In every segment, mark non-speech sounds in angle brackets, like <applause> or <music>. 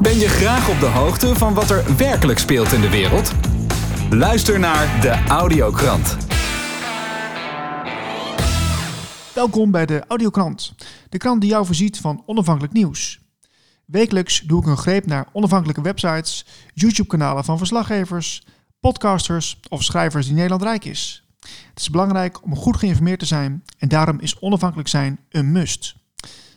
Ben je graag op de hoogte van wat er werkelijk speelt in de wereld? Luister naar de Audiokrant. Welkom bij de Audiokrant, de krant die jou voorziet van onafhankelijk nieuws. Wekelijks doe ik een greep naar onafhankelijke websites, YouTube-kanalen van verslaggevers, podcasters of schrijvers die Nederland rijk is. Het is belangrijk om goed geïnformeerd te zijn en daarom is onafhankelijk zijn een must.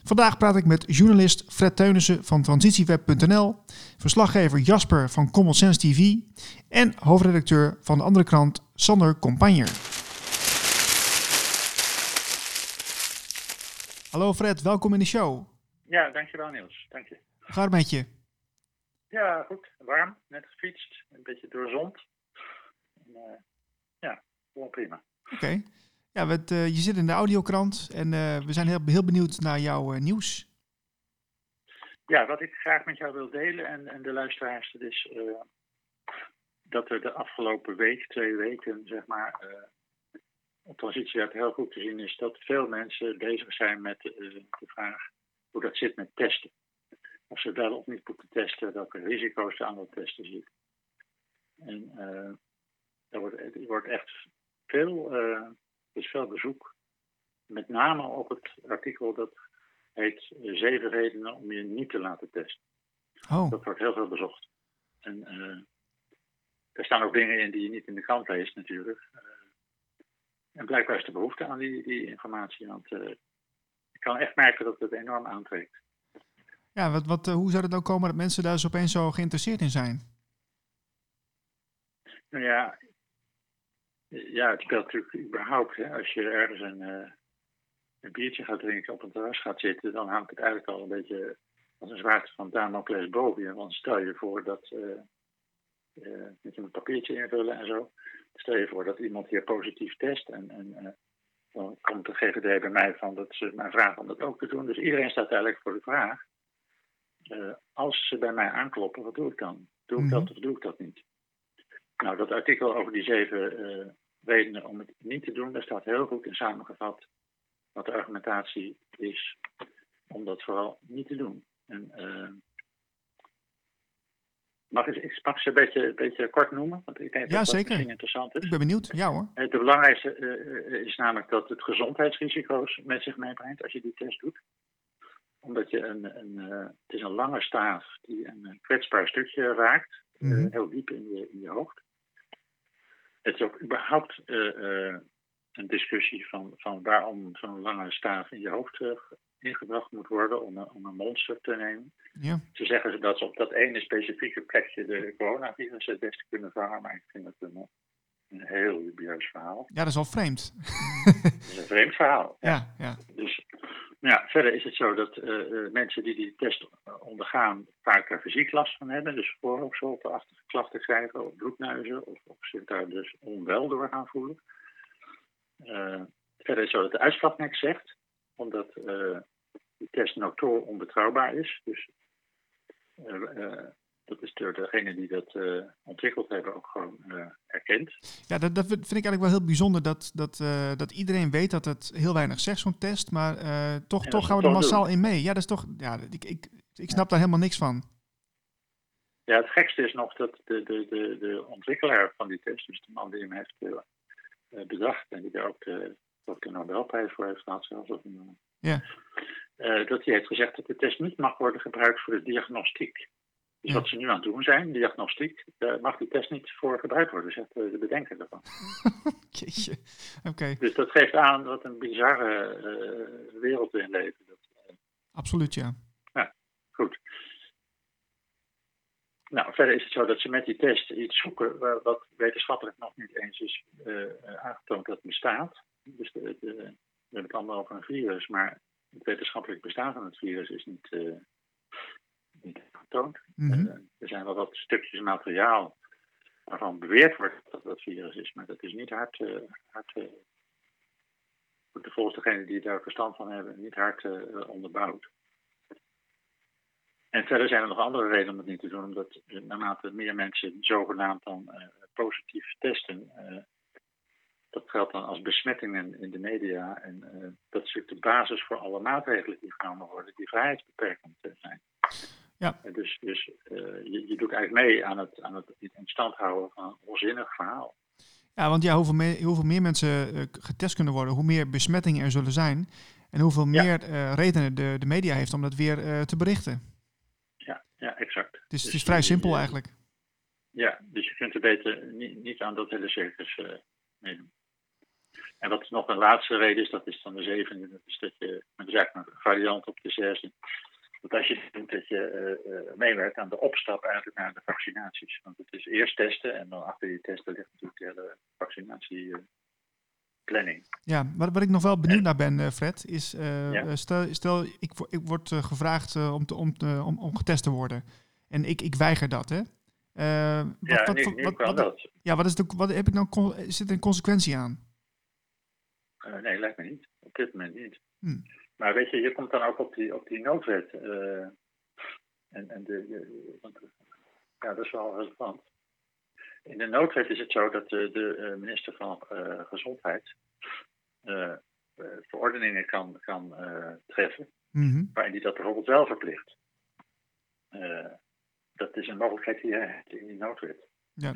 Vandaag praat ik met journalist Fred Teunissen van transitieweb.nl, verslaggever Jasper van Common Sense TV en hoofdredacteur van de andere krant Sander Compagner. Hallo Fred, welkom in de show. Ja, dankjewel Niels. Dank je. Hoe gaat het met je? Ja, goed. Warm. Net gefietst. Een beetje doorzond. En, uh, ja, gewoon prima. Oké. We, uh, je zit in de audiokrant en uh, we zijn heel, heel benieuwd naar jouw nieuws. Ja, wat ik graag met jou wil delen en, en de luisteraars, dat is dat er de afgelopen week, twee weken, zeg maar, op transitieweb heel goed te zien is dat veel mensen bezig zijn met de vraag hoe dat zit met testen. Of ze wel of niet moeten testen, welke risico's er aan dat testen zitten. En er, wordt, er wordt echt veel, is veel bezoek. Met name op het artikel dat heet Zeven redenen om je niet te laten testen. Oh. Dat wordt heel veel bezocht. En uh, er staan ook dingen in die je niet in de krant leest natuurlijk. en blijkbaar is de behoefte aan die, die informatie. Want ik kan echt merken dat het enorm aantrekt. Ja, wat, wat, hoe zou het nou komen dat mensen daar dus opeens zo geïnteresseerd in zijn? Nou ja, ja het speelt natuurlijk überhaupt. Hè. Als je ergens een, uh, een biertje gaat drinken, op een terras gaat zitten, dan hangt het eigenlijk al een beetje als een zwaard van Damocles boven je. Want stel je voor dat uh, uh, met je een papiertje invullen en zo. Stel je voor dat iemand hier positief test en, en dan komt de GVD bij mij van dat ze mij vragen om dat ook te doen. Dus iedereen staat eigenlijk voor de vraag. Uh, als ze bij mij aankloppen, wat doe ik dan? Doe ik dat of doe ik dat niet? Nou, dat artikel over die zeven uh, redenen om het niet te doen, daar staat heel goed in samengevat wat de argumentatie is om dat vooral niet te doen. En, uh, mag ik, ik ze een beetje, een beetje kort noemen? Want ik denk ja, dat zeker. dat interessant is. Ik ben benieuwd. Ja hoor. Het belangrijkste uh, is namelijk dat het gezondheidsrisico's met zich meebrengt als je die test doet omdat je een, een uh, het is een lange staaf die een kwetsbaar stukje raakt, mm -hmm. uh, heel diep in je, in je hoofd. Het is ook überhaupt uh, een discussie van, van waarom zo'n lange staaf in je hoofd ingebracht moet worden om een, om een monster te nemen. Ja. Ze zeggen dat ze op dat ene specifieke plekje de coronavirus het beste kunnen vangen, maar ik vind het een, een heel dubieus verhaal. Ja, dat is al vreemd. dat is een vreemd verhaal. Ja, ja. Dus ja, verder is het zo dat uh, mensen die die test ondergaan vaak er fysiek last van hebben. Dus voorhoofdscholteachtige klachten krijgen of bloedneuzen of, of zich daar dus onwel door gaan voelen. Uh, verder is het zo dat de uitslag niks zegt, omdat die test notoor onbetrouwbaar is. Dus dat is door degene die dat uh, ontwikkeld hebben ook gewoon uh, erkend. Ja, dat, dat, vind ik eigenlijk wel heel bijzonder dat, dat, uh, dat iedereen weet dat het heel weinig zegt, zo'n test. Maar toch, toch gaan we er massaal doen. in mee. Ja, dat is toch. Ja, ik, ik, ik snap ja. daar helemaal niks van. Ja, het gekste is nog dat de, de, de, de ontwikkelaar van die test, dus de man die hem heeft bedacht en die daar ook de, ook de Nobelprijs voor heeft gehad, zelfs. Of een, ja. dat hij heeft gezegd dat de test niet mag worden gebruikt voor de diagnostiek. Dus wat ze nu aan het doen zijn, diagnostiek, daar mag die test niet voor gebruikt worden, zegt de bedenker ervan. <laughs> Jeetje, oké. Okay. Dus dat geeft aan wat een bizarre uh, wereld we in leven. Dat. Absoluut, ja. Ja, goed. Nou, verder is het zo dat ze met die test iets zoeken wat wetenschappelijk nog niet eens is uh, aangetoond dat bestaat. Dus de, de, we hebben het allemaal over een virus, maar het wetenschappelijk bestaan van het virus is niet niet Mm -hmm. uh, er zijn wel wat stukjes materiaal waarvan beweerd wordt dat dat virus is, maar dat is niet hard, uh, hard uh, volgens degenen die daar verstand van hebben, niet hard onderbouwd. En verder zijn er nog andere redenen om het niet te doen, omdat naarmate meer mensen zogenaamd dan positief testen, dat geldt dan als besmettingen in de media. En dat is natuurlijk de basis voor alle maatregelen die genomen worden, die vrijheidsbeperkend zijn. Ja. dus dus je, je doet eigenlijk mee aan het, aan het in stand houden van een onzinnig verhaal. Ja, want ja, hoeveel, meer, hoeveel meer mensen getest kunnen worden, hoe meer besmettingen er zullen zijn. En hoeveel meer redenen de, de media heeft om dat weer te berichten. Ja, ja exact. Dus, dus het is vrij simpel eigenlijk. Ja, dus je kunt er beter niet, niet aan dat hele circus meedoen. En wat nog een laatste reden is, dat is dan de zevende, dat is dat je, met is eigenlijk een variant op de zesde, dat als je doet dat je uh, meewerkt aan de opstap eigenlijk naar de vaccinaties. Want het is eerst testen en dan achter die testen ligt natuurlijk de hele vaccinatieplanning. Ja, wat, wat ik nog wel benieuwd naar ben, Fred, is stel, stel ik, ik word gevraagd om, te, om, om, om getest te worden. En ik, ik weiger dat, hè? Uh, wat, ja, nu, wat, dat. Ja, wat, is de, wat heb ik nou, zit er een consequentie aan? Nee, lijkt me niet. Op dit moment niet. Hmm. Maar weet je, je komt dan ook op die, op die noodwet. Uh, en, en de, ja, dat is wel relevant. In de noodwet is het zo dat de, de minister van Gezondheid verordeningen kan, kan treffen, mm -hmm. waarin die dat bijvoorbeeld wel verplicht dat is een mogelijkheid die je hebt in die noodwet. Ja.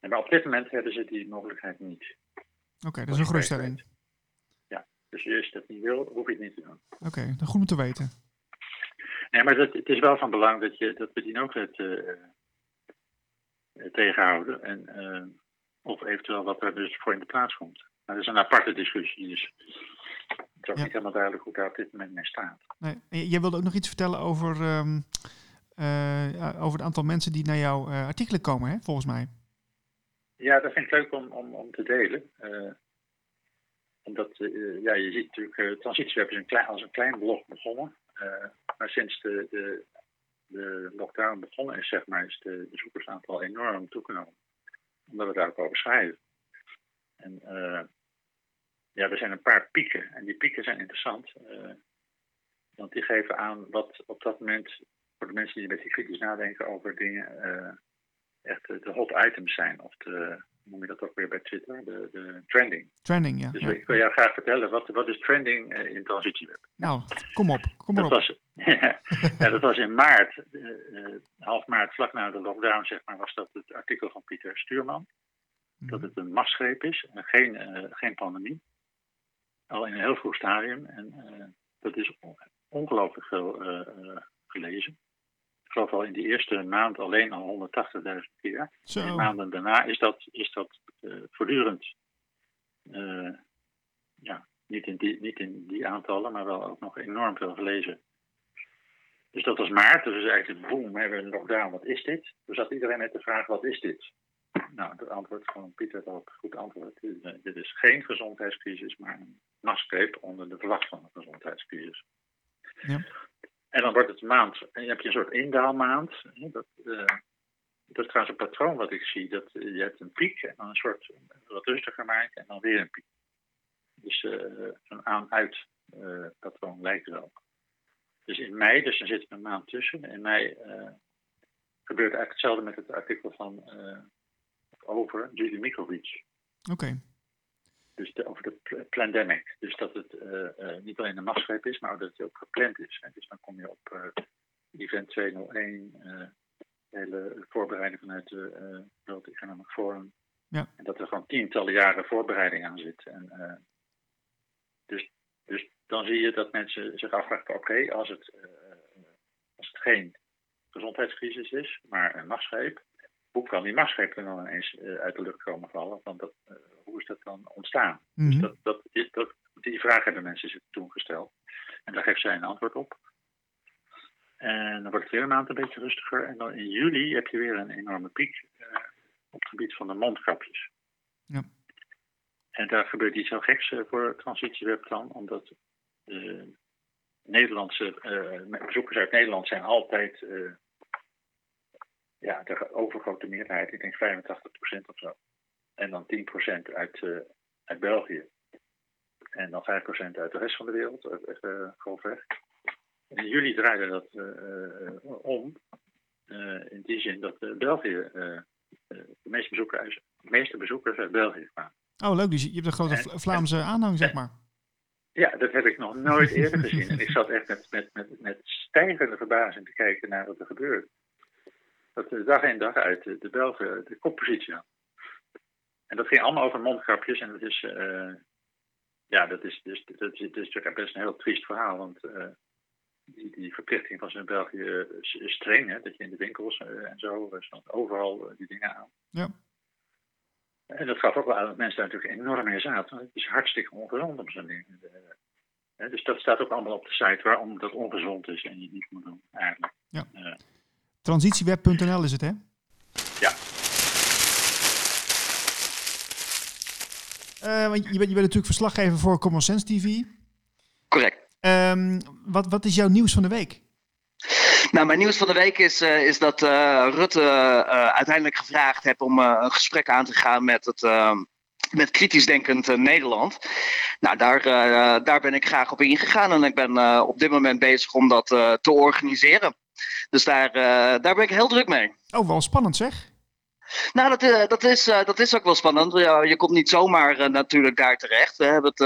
En maar op dit moment hebben ze die mogelijkheid niet. Oké, dat is een geruststelling. Dus als je dat niet wil, hoef je het niet te doen. Oké, okay, goed om te weten. Nee, maar dat, het is wel van belang dat, je, dat we die noodwet uh, tegenhouden. En, uh, of eventueel wat er dus voor in de plaats komt. Maar dat is een aparte discussie. Dus het is ook niet helemaal duidelijk hoe daar op dit moment mee staat. Nee. Jij wilde ook nog iets vertellen over um, uh, over het aantal mensen die naar jouw artikelen komen, hè, volgens mij. Ja, dat vind ik leuk om, om, om te delen. Omdat, ja, je ziet natuurlijk, Transitieweb is een als een klein blog begonnen. maar sinds de, de, de lockdown begonnen is, zeg maar, is de bezoekersaantal enorm toegenomen. Omdat we daar ook over schrijven. En ja, er zijn een paar pieken. En die pieken zijn interessant. want die geven aan wat op dat moment voor de mensen die een beetje kritisch nadenken over dingen, echt de hot items zijn. Of de, noem je dat ook weer bij Twitter, de, de trending. Trending, ja. Dus ik wil jou graag vertellen, wat, wat is trending uh, in transitieweb? Nou, kom op, kom maar dat op. Was, <laughs> ja, dat was in maart, uh, half maart, vlak na de lockdown, zeg maar, was dat het artikel van Pieter Stuurman. Mm. Dat het een machtsgreep is en geen, geen pandemie. Al in een heel vroeg stadium. En dat is ongelooflijk veel gelezen geloof al in die eerste maand alleen al 180.000 keer. Zo. De maanden daarna is dat, is dat uh, voortdurend. Uh, ja, niet in, die, niet in die aantallen, maar wel ook nog enorm veel gelezen. Dus dat was maart, dus eigenlijk boom, we hebben een lockdown, wat is dit? Toen zat iedereen met de vraag, wat is dit? Nou, het antwoord van Pieter was een goed antwoord. Dit is geen gezondheidscrisis, maar een machtsgreep onder de vlag van een gezondheidscrisis. Ja. En dan wordt het een maand, en je hebt een soort indaalmaand. Dat, uh, dat is trouwens een patroon wat ik zie. Dat, je hebt een piek en dan een soort wat rustiger maakt en dan weer een piek. Dus uh, zo'n aan-uit patroon lijkt wel. Dus in mei, dus dan zit er een maand tussen. In mei gebeurt eigenlijk hetzelfde met het artikel van over Judy Mikovic. Oké. Dus de, over de pandemic. Dus dat het uh, uh, niet alleen een machtsgreep is, maar dat het ook gepland is. Hè. Dus dan kom je op uh, event 201, de hele voorbereiding vanuit de World Economic Forum. Ja. En dat er gewoon tientallen jaren voorbereiding aan zit. En, dus, dus dan zie je dat mensen zich afvragen: oké, als, het, als het geen gezondheidscrisis is, maar een machtsgreep, hoe kan die machtsgreep er dan ineens uit de lucht komen vallen? Want dat hoe is dat dan ontstaan? Mm -hmm. Dus mhm. dat, dat, dat, die vraag hebben mensen zich toen gesteld. En daar geeft zij een antwoord op. En dan wordt het weer een maand een beetje rustiger. En dan in juli heb je weer een enorme piek uh, op het gebied van de mondkapjes. Ja. En daar gebeurt iets heel geks uh, voor Transitieweb dan, omdat de Nederlandse bezoekers uit Nederland zijn altijd ja, de overgrote meerderheid, ik denk 85% of zo. En dan 10% uit, uh, uit België. En dan 5% uit de rest van de wereld, uh, grofweg. In juli draaide dat uh, om. in die zin dat België de meeste bezoekers, uit, de meeste bezoekers uit België kwamen. Oh, leuk. Dus je hebt een grote en, Vlaamse aanhang, zeg maar. Ja, dat heb ik nog nooit eerder gezien. <laughs> En ik zat echt met, met, met, met stijgende verbazing te kijken naar wat er gebeurt. Dat dag in dag uit de, de Belgen de koppositie had. En dat ging allemaal over mondkapjes. En dat is, uh, ja, dat is, dus, dat is, dat is natuurlijk best een heel triest verhaal. Want uh, die, die verplichting was in België streng. Hè, dat je in de winkels uh, en zo stond overal die dingen aan. Ja. En dat gaf ook wel aan dat mensen daar natuurlijk enorm in zaten. Het is hartstikke ongezond om zo'n ding. Dus dat staat ook allemaal op de site waarom dat ongezond is en je niet moet doen, eigenlijk. Ja. Transitieweb.nl is het, hè? Ja. Uh, want je bent, je bent natuurlijk verslaggever voor Common Sense TV. Correct. Um, wat, wat is jouw nieuws van de week? Nou, mijn nieuws van de week is, uh, is dat uh, Rutte uh, uiteindelijk gevraagd heeft om een gesprek aan te gaan met het. met kritisch denkend Nederland. Nou, daar, daar ben ik graag op ingegaan en ik ben op dit moment bezig om dat te organiseren. Dus daar, daar ben ik heel druk mee. Oh, wel spannend zeg. Nou, dat, uh, dat, is, uh, dat is ook wel spannend. Ja, je komt niet zomaar uh, natuurlijk daar terecht. We hebben het,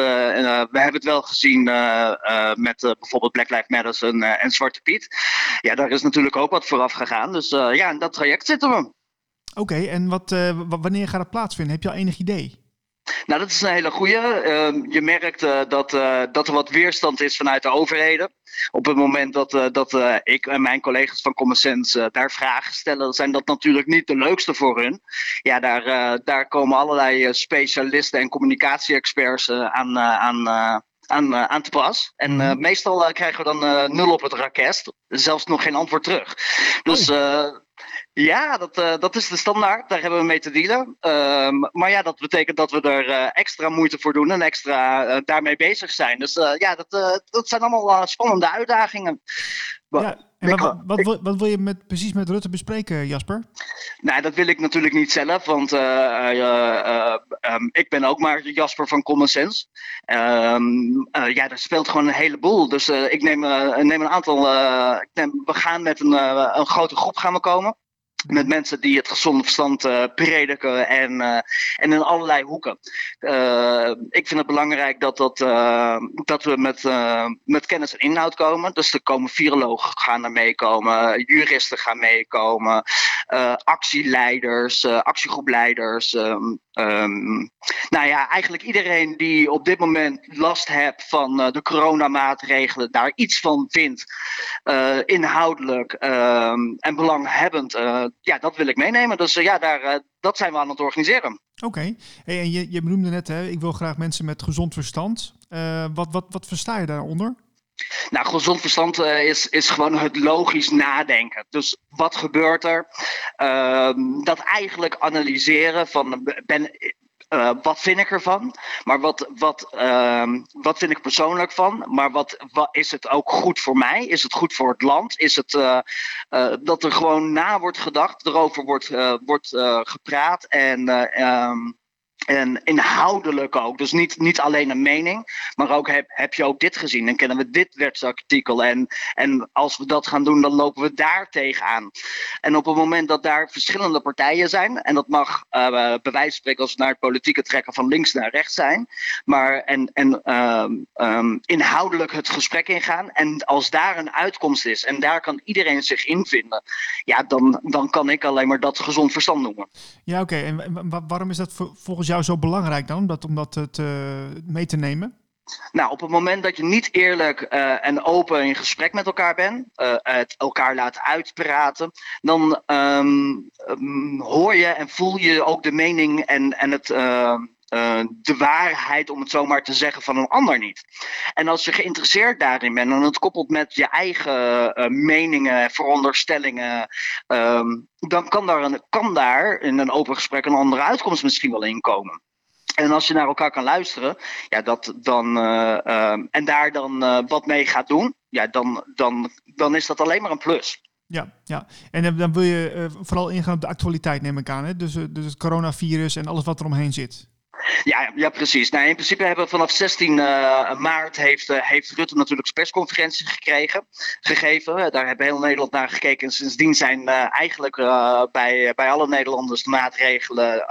we hebben het wel gezien met bijvoorbeeld Black Lives Matter en, en Zwarte Piet. Ja, daar is natuurlijk ook wat vooraf gegaan. Dus ja, in dat traject zitten we. Oké, okay, en wat, wanneer gaat het plaatsvinden? Heb je al enig idee? Nou, dat is een hele goede. Uh, je merkt uh, dat, uh, dat er wat weerstand is vanuit de overheden. Op het moment dat, dat ik en mijn collega's van Common Sense daar vragen stellen, zijn dat natuurlijk niet de leukste voor hun. Ja, daar, daar komen allerlei specialisten en communicatie-experts aan, aan, aan, aan te pas. En uh, meestal uh, krijgen we dan uh, nul op het raket. Zelfs nog geen antwoord terug. Dus oh. Ja, dat, uh, dat is de standaard. Daar hebben we mee te dealen. Uh, maar ja, dat betekent dat we er uh, extra moeite voor doen en extra uh, daarmee bezig zijn. Dus ja, dat, dat zijn allemaal spannende uitdagingen. Ja, en wat, wat, wat, wat, wil je met, precies met Rutte bespreken, Jasper? Nou, dat wil ik natuurlijk niet zelf, want um, ik ben ook maar Jasper van Common Sense. Um, ja, daar speelt gewoon een heleboel. Dus ik neem, neem een aantal. ik neem, we gaan met een, een grote groep gaan we komen met mensen die het gezonde verstand uh, prediken en, uh, en in allerlei hoeken. Uh, ik vind het belangrijk dat, dat, dat we met, met kennis en inhoud komen. Dus er komen virologen gaan meekomen, juristen gaan meekomen, actieleiders, actiegroepleiders. Um, um, nou ja, eigenlijk iedereen die op dit moment last heeft van de coronamaatregelen, daar iets van vindt, inhoudelijk um, en belanghebbend ja, dat wil ik meenemen. Dus ja, daar, dat zijn we aan het organiseren. Oké. En je, je benoemde net, hè, ik wil graag mensen met gezond verstand. Wat, wat, wat versta je daaronder? Nou, gezond verstand is, is gewoon het logisch nadenken. Dus wat gebeurt er? Ehm, dat eigenlijk analyseren van ben, uh, wat vind ik ervan? Maar wat, wat, uh, wat vind ik persoonlijk van? Maar wat, wat, is het ook goed voor mij? Is het goed voor het land? Is het uh, dat er gewoon na wordt gedacht, erover wordt, wordt gepraat en. Um, en inhoudelijk ook. Dus niet, niet alleen een mening, maar ook heb, heb je ook dit gezien en kennen we dit wetsartikel. En, en als we dat gaan doen, dan lopen we daar tegenaan. En op het moment dat daar verschillende partijen zijn, en dat mag uh, bij wijze van spreken als we naar het politieke trekken van links naar rechts zijn, maar en, en um, um, inhoudelijk het gesprek ingaan. En als daar een uitkomst is en daar kan iedereen zich in vinden, ja, dan, dan kan ik alleen maar dat gezond verstand noemen. Ja, oké. En waarom is dat volgens jou? Zo belangrijk dan, om dat, om dat te, mee te nemen? Nou, op het moment dat je niet eerlijk uh, en open in gesprek met elkaar bent, uh, het elkaar laat uitpraten, dan um, um, hoor je en voel je ook de mening en, en het, uh, uh, de waarheid, om het zomaar te zeggen, van een ander niet. En als je geïnteresseerd daarin bent en het koppelt met je eigen uh, meningen, veronderstellingen, um, dan kan daar, een, kan daar in een open gesprek een andere uitkomst misschien wel in komen. En als je naar elkaar kan luisteren, ja, dat dan, uh, uh, en daar dan wat mee gaat doen, ja, dan, dan, dan is dat alleen maar een plus. Ja, ja. en dan wil je vooral ingaan op de actualiteit, neem ik aan. Hè? Dus, dus het coronavirus en alles wat er omheen zit. Ja, ja, precies. Nou, in principe hebben we vanaf 16 maart heeft, heeft Rutte natuurlijk persconferentie gekregen, gegeven. Daar hebben heel Nederland naar gekeken. En sindsdien zijn eigenlijk bij, bij alle Nederlanders de maatregelen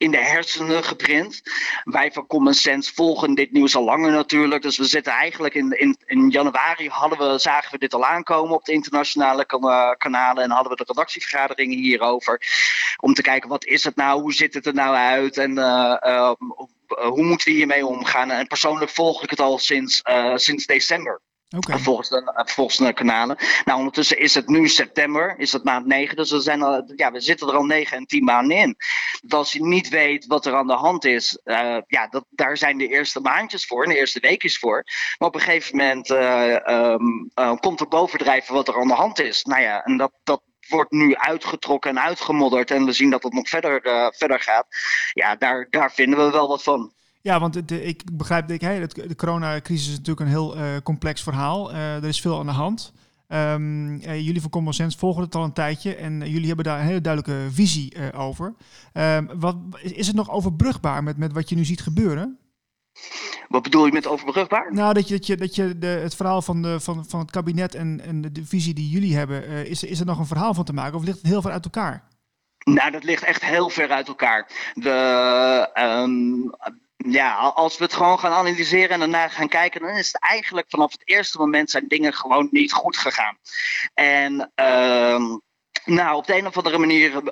in de hersenen geprint. Wij van Common Sense volgen dit nieuws al langer natuurlijk. Dus we zitten eigenlijk in, in, in januari hadden we, zagen we dit al aankomen op de internationale kanalen. En hadden we de redactievergaderingen hierover. Om te kijken wat is het nou, hoe ziet het er nou uit en hoe moeten we hiermee omgaan. En persoonlijk volg ik het al sinds, uh, sinds december. Okay. Volgens, de, volgens de kanalen. Nou, ondertussen is het nu september, is het maand 9. Dus we, zijn al, ja, we zitten er al 9 en 10 maanden in. Dat als je niet weet wat er aan de hand is, uh, ja, dat, daar zijn de eerste maandjes voor, de eerste weekjes voor. Maar op een gegeven moment uh, um, uh, komt er bovendrijven wat er aan de hand is. Nou ja, en dat, dat, wordt nu uitgetrokken en uitgemodderd en we zien dat het nog verder, uh, verder gaat. Ja, daar, daar vinden we wel wat van. Ja, want de, ik begrijp dat hey, de coronacrisis is natuurlijk een heel uh, complex verhaal. Er is veel aan de hand. Um, jullie van Common Sense volgen het al een tijdje en jullie hebben daar een hele duidelijke visie over. Um, wat, is het nog overbrugbaar met, met wat je nu ziet gebeuren? Wat bedoel je met overbrugbaar? Nou, dat je, dat je, dat je de, het verhaal van, de, van, van het kabinet en, en de, visie die jullie hebben, uh, is, is er nog een verhaal van te maken of ligt het heel ver uit elkaar? Nou, dat ligt echt heel ver uit elkaar. De, um, ja, als we het gewoon gaan analyseren en daarna gaan kijken, dan is het eigenlijk vanaf het eerste moment zijn dingen gewoon niet goed gegaan. En um, nou, op de een of andere manier, uh,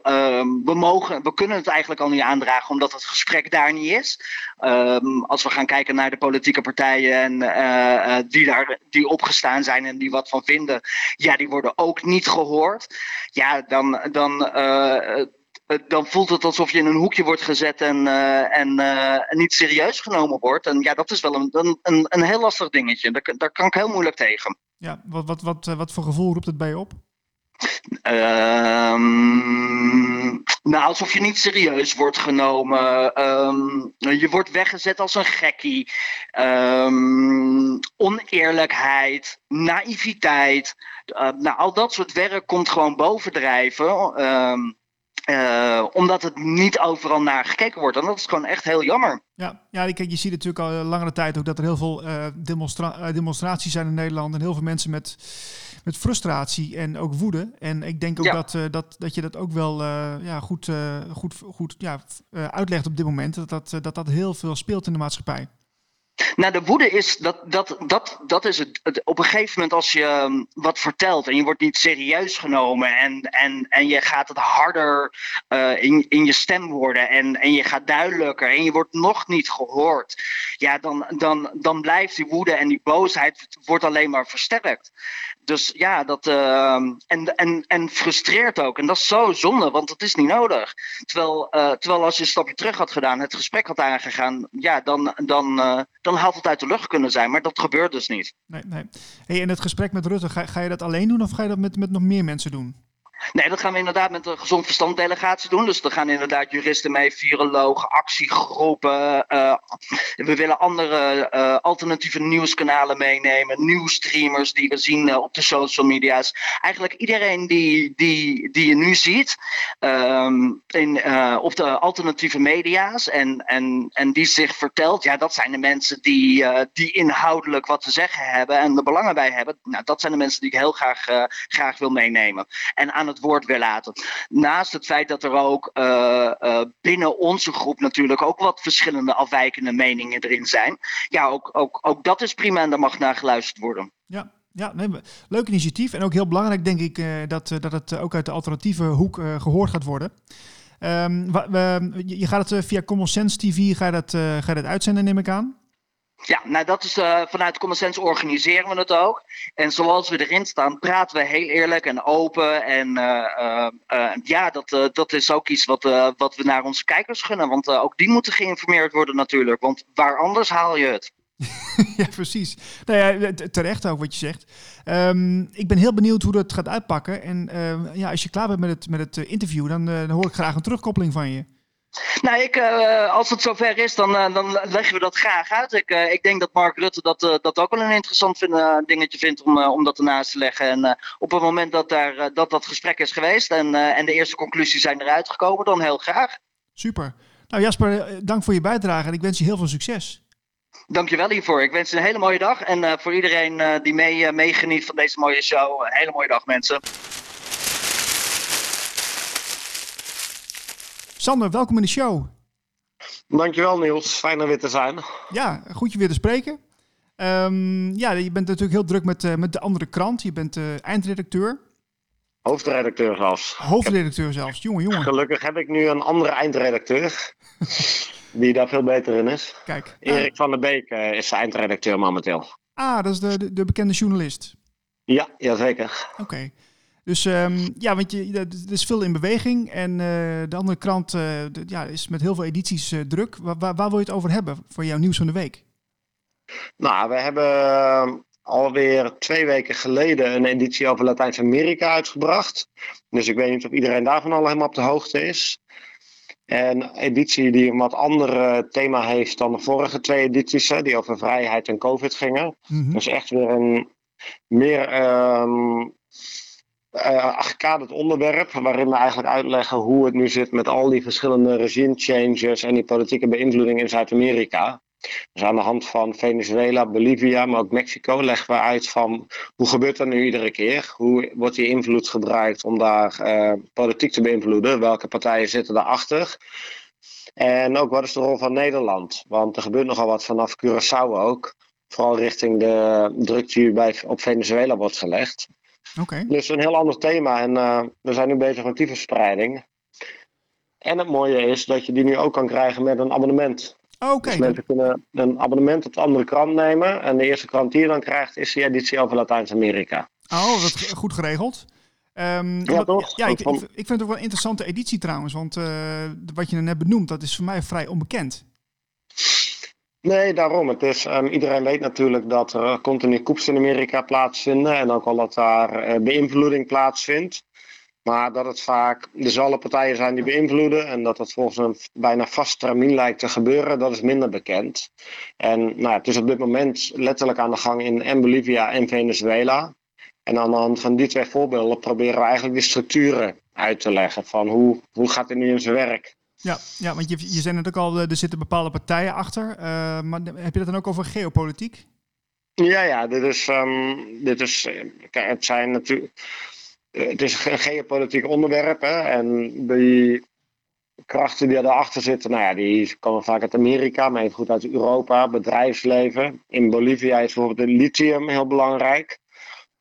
we, mogen, we kunnen het eigenlijk al niet aandragen omdat het gesprek daar niet is. Um, als we gaan kijken naar de politieke partijen en uh, die, daar, die opgestaan zijn en die wat van vinden, ja, die worden ook niet gehoord. Ja, dan, dan, uh, dan voelt het alsof je in een hoekje wordt gezet en, en niet serieus genomen wordt. En ja, dat is wel een, een, een heel lastig dingetje. Daar, daar kan ik heel moeilijk tegen. Ja, wat, wat, wat, wat voor gevoel roept het bij je op? Um, nou, alsof je niet serieus wordt genomen. Um, je wordt weggezet als een gekkie. Um, oneerlijkheid, naïviteit. Uh, nou, al dat soort werk komt gewoon bovendrijven. Uh, omdat het niet overal naar gekeken wordt. En dat is gewoon echt heel jammer. Ja, ja je ziet natuurlijk al langere tijd ook dat er heel veel demonstra demonstraties zijn in Nederland. En heel veel mensen met met frustratie en ook woede. En ik denk ook ja. dat, uh, dat, dat je dat ook wel uh, ja, goed, uh, goed, goed ja, uitlegt op dit moment. Dat dat, dat dat heel veel speelt in de maatschappij. Nou, de woede is dat, dat, dat, dat is het. Op een gegeven moment, als je um, wat vertelt en je wordt niet serieus genomen en, en, en je gaat het harder uh, in, in je stem worden en, en je gaat duidelijker en je wordt nog niet gehoord, ja, dan, dan, dan blijft die woede en die boosheid wordt alleen maar versterkt. Dus ja, dat. Uh, en, en, en frustreert ook. En dat is zo zonde, want dat is niet nodig. Terwijl, uh, terwijl als je een stapje terug had gedaan, het gesprek had aangegaan, ja, dan, dan, uh, dan had het uit de lucht kunnen zijn. Maar dat gebeurt dus niet. Nee, nee. Hey, het gesprek met Rutte, ga, ga je dat alleen doen of ga je dat met, met nog meer mensen doen? Nee, dat gaan we inderdaad met een gezond verstand delegatie doen. Dus er gaan inderdaad juristen mee, virologen, actiegroepen. Uh, we willen andere uh, alternatieve nieuwskanalen meenemen. Nieuwsstreamers die we zien uh, op de social media's. Eigenlijk iedereen die, die, die je nu ziet um, in, op de alternatieve media's. En, en, en die zich vertelt, ja, dat zijn de mensen die, die inhoudelijk wat te zeggen hebben en er belangen bij hebben. Nou, dat zijn de mensen die ik heel graag, graag wil meenemen. En aan het woord wil laten. Naast het feit dat er ook uh, uh, binnen onze groep natuurlijk ook wat verschillende afwijkende meningen erin zijn. Ja, ook, ook, ook dat is prima en daar mag naar geluisterd worden. Ja, ja, leuk initiatief. En ook heel belangrijk, denk ik, uh, dat, dat het ook uit de alternatieve hoek gehoord gaat worden. Um, we, je gaat het via Common Sense TV ga je dat, ga je dat uitzenden, neem ik aan? Ja, nou dat is uh, vanuit Common Sense organiseren we het ook. En zoals we erin staan, praten we heel eerlijk en open. En uh, uh, ja, dat, dat is ook iets wat, wat we naar onze kijkers gunnen. Want ook die moeten geïnformeerd worden natuurlijk. Want waar anders haal je het? <laughs> ja, precies. Nou ja, terecht ook wat je zegt. Um, ik ben heel benieuwd hoe dat gaat uitpakken. En ja, als je klaar bent met het, met het interview, dan, dan hoor ik graag een terugkoppeling van je. Nou, ik, uh, als het zover is, dan, uh, dan leggen we dat graag uit. Ik, uh, ik denk dat Mark Rutte dat, dat ook wel een interessant vind, dingetje vindt om, om dat ernaast te leggen. En op het moment dat daar, dat, dat gesprek is geweest en, en de eerste conclusies zijn eruit gekomen, dan heel graag. Super. Nou Jasper, dank voor je bijdrage en ik wens je heel veel succes. Dankjewel hiervoor. Ik wens je een hele mooie dag. En voor iedereen die mee, meegeniet van deze mooie show, een hele mooie dag mensen. Sander, welkom in de show. Dankjewel Niels, fijn er weer te zijn. Ja, goed je weer te spreken. Um, ja, je bent natuurlijk heel druk met, uh, met de andere krant. Je bent uh, eindredacteur. Hoofdredacteur zelfs. Hoofdredacteur zelfs, jongen, jongen. Gelukkig heb ik nu een andere eindredacteur. <laughs> die daar veel beter in is. Kijk. Erik van der Beek uh, is eindredacteur momenteel. Ah, dat is de, de, de bekende journalist. Ja, jazeker. Oké. Okay. Dus um, ja, want je, er is veel in beweging en uh, de andere krant uh, de, ja, is met heel veel edities uh, druk. Waar, waar, waar, wil je het over hebben voor jouw nieuws van de week? Nou, we hebben alweer twee weken geleden een editie over Latijns-Amerika uitgebracht. Dus ik weet niet of iedereen daarvan al helemaal op de hoogte is. En een editie die een wat ander thema heeft dan de vorige twee edities, die over vrijheid en COVID gingen. Dus echt weer een meer um, uh, gekaderd onderwerp, waarin we eigenlijk uitleggen hoe het nu zit met al die verschillende regime changes en die politieke beïnvloeding in Zuid-Amerika. Dus aan de hand van Venezuela, Bolivia, maar ook Mexico leggen we uit van hoe gebeurt dat nu iedere keer? Hoe wordt die invloed gebruikt om daar uh, politiek te beïnvloeden? Welke partijen zitten daarachter? En ook wat is de rol van Nederland? Want er gebeurt nogal wat vanaf Curaçao ook. Vooral richting de druk die bij, op Venezuela wordt gelegd. Okay. Dus een heel ander thema. En uh, we zijn nu bezig met die verspreiding. En het mooie is dat je die nu ook kan krijgen met een abonnement. Oké. Okay. Dus mensen kunnen een abonnement op de andere krant nemen. En de eerste krant die je dan krijgt is die editie over Latijns-Amerika. Oh, dat goed geregeld. Um, ja, wat, toch? Ja, ik, ik, ik, vind het ook wel een interessante editie trouwens. Want uh, wat je net benoemt, dat is voor mij vrij onbekend. Nee, daarom. Het is, um, iedereen weet natuurlijk dat er continu koeps in Amerika plaatsvinden en ook al dat daar uh, beïnvloeding plaatsvindt. Maar dat het vaak dezelfde partijen zijn die beïnvloeden en dat dat volgens een bijna vast termijn lijkt te gebeuren, dat is minder bekend. En nou, het is op dit moment letterlijk aan de gang in Bolivia en Venezuela. En aan de hand van die twee voorbeelden proberen we eigenlijk die structuren uit te leggen van hoe, hoe gaat het nu in zijn werk. Ja, ja, want je, je zei net al, er zitten bepaalde partijen achter. Uh, maar heb je dat dan ook over geopolitiek? Ja, ja, dit is, um, dit is kijk, het zijn natuurlijk, het is een geopolitiek onderwerp. Hè, en die krachten die daarachter zitten, nou ja, die komen vaak uit Amerika, maar even goed uit Europa, bedrijfsleven. In Bolivia is bijvoorbeeld het lithium heel belangrijk.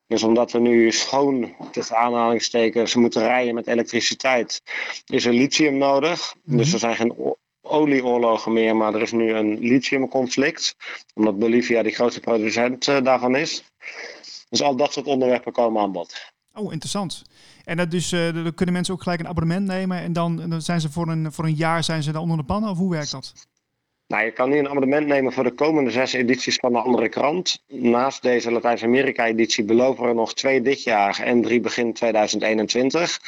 Dus omdat we nu schoon, tussen aanhalingstekens, moeten rijden met elektriciteit, is er lithium nodig. Mm-hmm. Dus er zijn geen olieoorlogen meer, maar er is nu een lithiumconflict. Omdat Bolivia de grootste producent uh, daarvan is. Dus al dat soort onderwerpen komen aan bod. Oh, interessant. En dat dus, uh, dan kunnen mensen ook gelijk een abonnement nemen en dan, dan zijn ze voor een, voor een jaar zijn ze dan onder de pannen? Of hoe werkt dat? Nou, je kan nu een abonnement nemen voor de komende zes edities van de andere krant. Naast deze Latijns-Amerika-editie beloven we er nog twee dit jaar en drie begin 2021.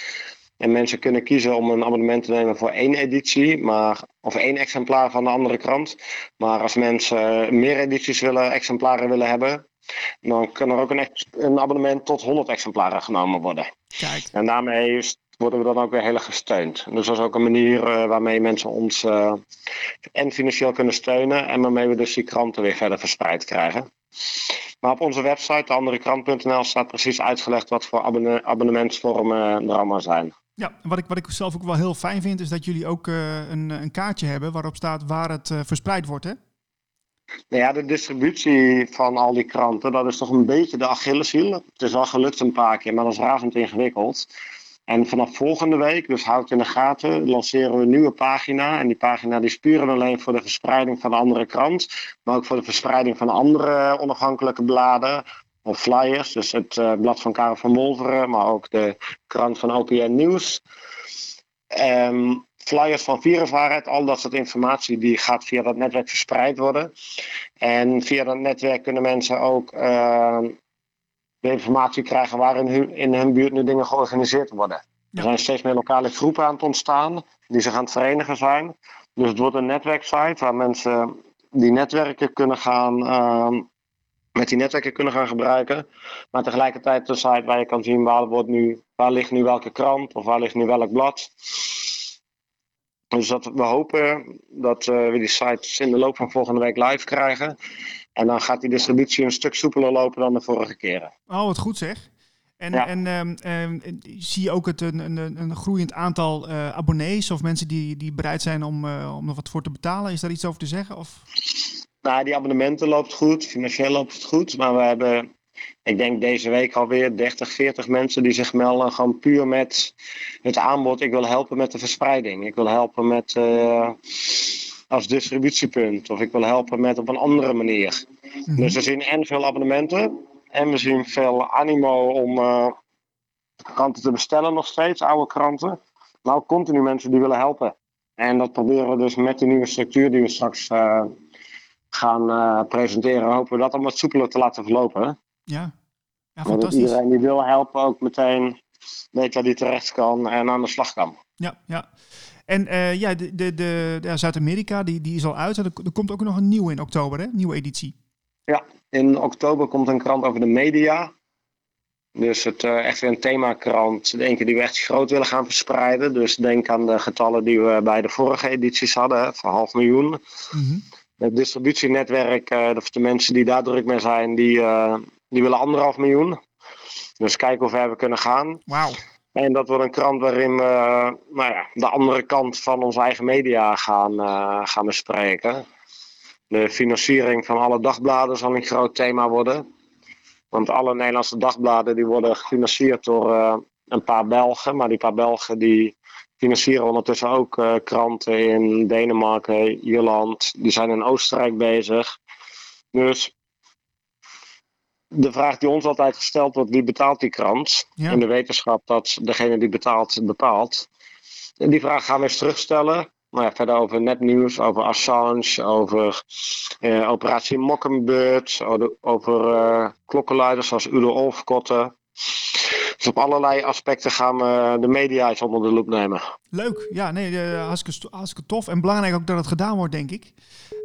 En mensen kunnen kiezen om een abonnement te nemen voor één editie, maar, of één exemplaar van de andere krant. Maar als mensen meer edities willen, exemplaren willen hebben, dan kan er ook een, een abonnement tot 100 exemplaren genomen worden. Kijk. En daarmee is worden we dan ook weer heel erg gesteund. Dus dat is ook een manier uh, waarmee mensen ons uh, en financieel kunnen steunen en waarmee we dus die kranten weer verder verspreid krijgen. Maar op onze website, anderekrant.nl, staat precies uitgelegd wat voor abonne abonnementsvormen er allemaal zijn. Ja, wat ik, wat ik zelf ook wel heel fijn vind, is dat jullie ook uh, een, een kaartje hebben waarop staat waar het verspreid wordt, hè? Nou ja, de distributie van al die kranten, dat is toch een beetje de Achilleshiel. Het is wel gelukt een paar keer, maar dat is razend ingewikkeld. En vanaf volgende week, dus houd in de gaten, lanceren we een nieuwe pagina. En die pagina die we alleen voor de verspreiding van de andere krant. Maar ook voor de verspreiding van andere onafhankelijke bladen of flyers. Dus het uh, blad van Karel van Wolveren, maar ook de krant van OPN Nieuws. Um, flyers van viruswaarheid, al dat soort informatie, die gaat via dat netwerk verspreid worden. En via dat netwerk kunnen mensen ook uh, de informatie krijgen waar in hun, in hun buurt nu dingen georganiseerd worden. Er zijn steeds meer lokale groepen aan het ontstaan die zich aan het verenigen zijn. Dus het wordt een netwerksite waar mensen die netwerken kunnen gaan, uh, met die netwerken kunnen gaan gebruiken. Maar tegelijkertijd een site waar je kan zien waar, wordt nu, waar ligt nu welke krant of waar ligt nu welk blad. Dus dat, we hopen dat we die sites in de loop van volgende week live krijgen. En dan gaat die distributie een stuk soepeler lopen dan de vorige keren. Oh, wat goed zeg. En, en ehm, ehm, zie je ook het, een, een, een groeiend aantal uh, abonnees of mensen die, die bereid zijn om, uh, om er wat voor te betalen? Is daar iets over te zeggen? Of? Nou, die abonnementen loopt goed, financieel loopt het goed. Maar we hebben, ik denk deze week alweer 30, 40 mensen die zich melden. Gewoon puur met het aanbod. Ik wil helpen met de verspreiding. Ik wil helpen met uh, als distributiepunt. Of ik wil helpen met op een andere manier. Mm-hmm. Dus we zien en veel abonnementen. En we zien veel animo om uh, kranten te bestellen nog steeds, oude kranten. Maar ook continu mensen die willen helpen. En dat proberen we dus met die nieuwe structuur die we straks uh, gaan uh, presenteren. Hopen we dat om wat soepeler te laten verlopen. Ja, ja fantastisch. Dat iedereen die wil helpen ook meteen weet waar die terecht kan en aan de slag kan. Ja, ja. En ja, de, de, de, de Zuid-Amerika die, die is al uit. Er, er komt ook nog een nieuwe in oktober, hè? Nieuwe editie. Ja, in oktober komt een krant over de media. Dus het, uh, echt weer een themakrant, ik, die we echt groot willen gaan verspreiden. Dus denk aan de getallen die we bij de vorige edities hadden, van half miljoen. Mm Het distributienetwerk, uh, de, de, mensen die daar druk mee zijn, die, uh, die willen anderhalf miljoen. Dus kijken hoe ver we kunnen gaan. Wauw. En dat wordt een krant waarin we nou ja, de andere kant van onze eigen media gaan, gaan bespreken. De financiering van alle dagbladen zal een groot thema worden. Want alle Nederlandse dagbladen die worden gefinancierd door uh, een paar Belgen. Maar die paar Belgen die financieren ondertussen ook kranten in Denemarken, Ierland. Die zijn in Oostenrijk bezig. Dus de vraag die ons altijd gesteld wordt, wie betaalt die krant? Ja. In de wetenschap dat degene die betaalt, bepaalt. En die vraag gaan we eens terugstellen. Nou ja, verder over netnieuws, over Assange, over uh, operatie Mockingbird, over, over uh, klokkenluiders zoals Udo Olfkotten. Op allerlei aspecten gaan we de media eens onder de loep nemen. Leuk, ja, nee, uh, hartstikke, hartstikke tof. En belangrijk ook dat het gedaan wordt, denk ik.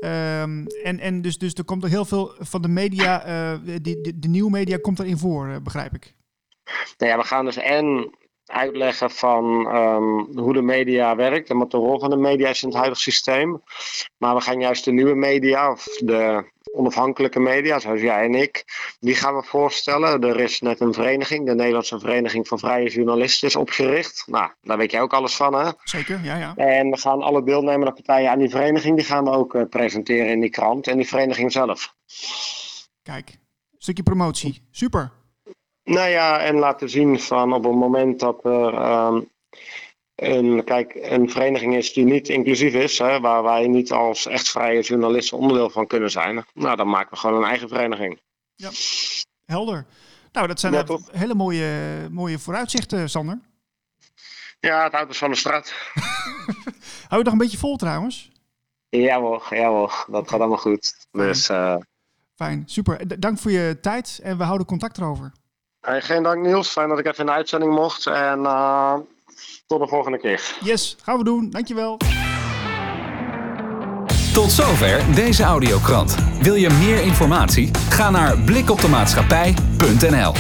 Um, en en dus, dus er komt er heel veel van de media, die, de, de nieuwe media komt erin voor, begrijp ik. Nou ja, we gaan dus en uitleggen van um, hoe de media werkt en wat de rol van de media is in het huidige systeem. Maar we gaan juist de nieuwe media, of de onafhankelijke media, zoals jij en ik, die gaan we voorstellen. Er is net een vereniging, de Nederlandse Vereniging van Vrije Journalisten, is opgericht. Nou, daar weet jij ook alles van, hè? Zeker, ja, ja. En we gaan alle deelnemende partijen aan die vereniging, die gaan we ook uh, presenteren in die krant en die vereniging zelf. Kijk, stukje promotie. Super. Nou ja, en laten zien van op het moment dat er um, een, kijk, een vereniging is die niet inclusief is, hè, waar wij niet als echt vrije journalisten onderdeel van kunnen zijn, nou dan maken we gewoon een eigen vereniging. Ja, helder. Nou, dat zijn ja, hele mooie, mooie vooruitzichten, Sander. Ja, het houdt ons van de straat. <laughs> Hou je nog een beetje vol trouwens? Ja hoor, ja hoor. dat gaat allemaal goed. Dus, uh... Fijn, super. Dank voor je tijd en we houden contact erover. Hey, geen dank Niels, fijn dat ik even in de uitzending mocht. En uh, tot de volgende keer. Yes, gaan we doen. Dankjewel. Tot zover deze audiokrant. Wil je meer informatie? Ga naar blikoptemaatschappij.nl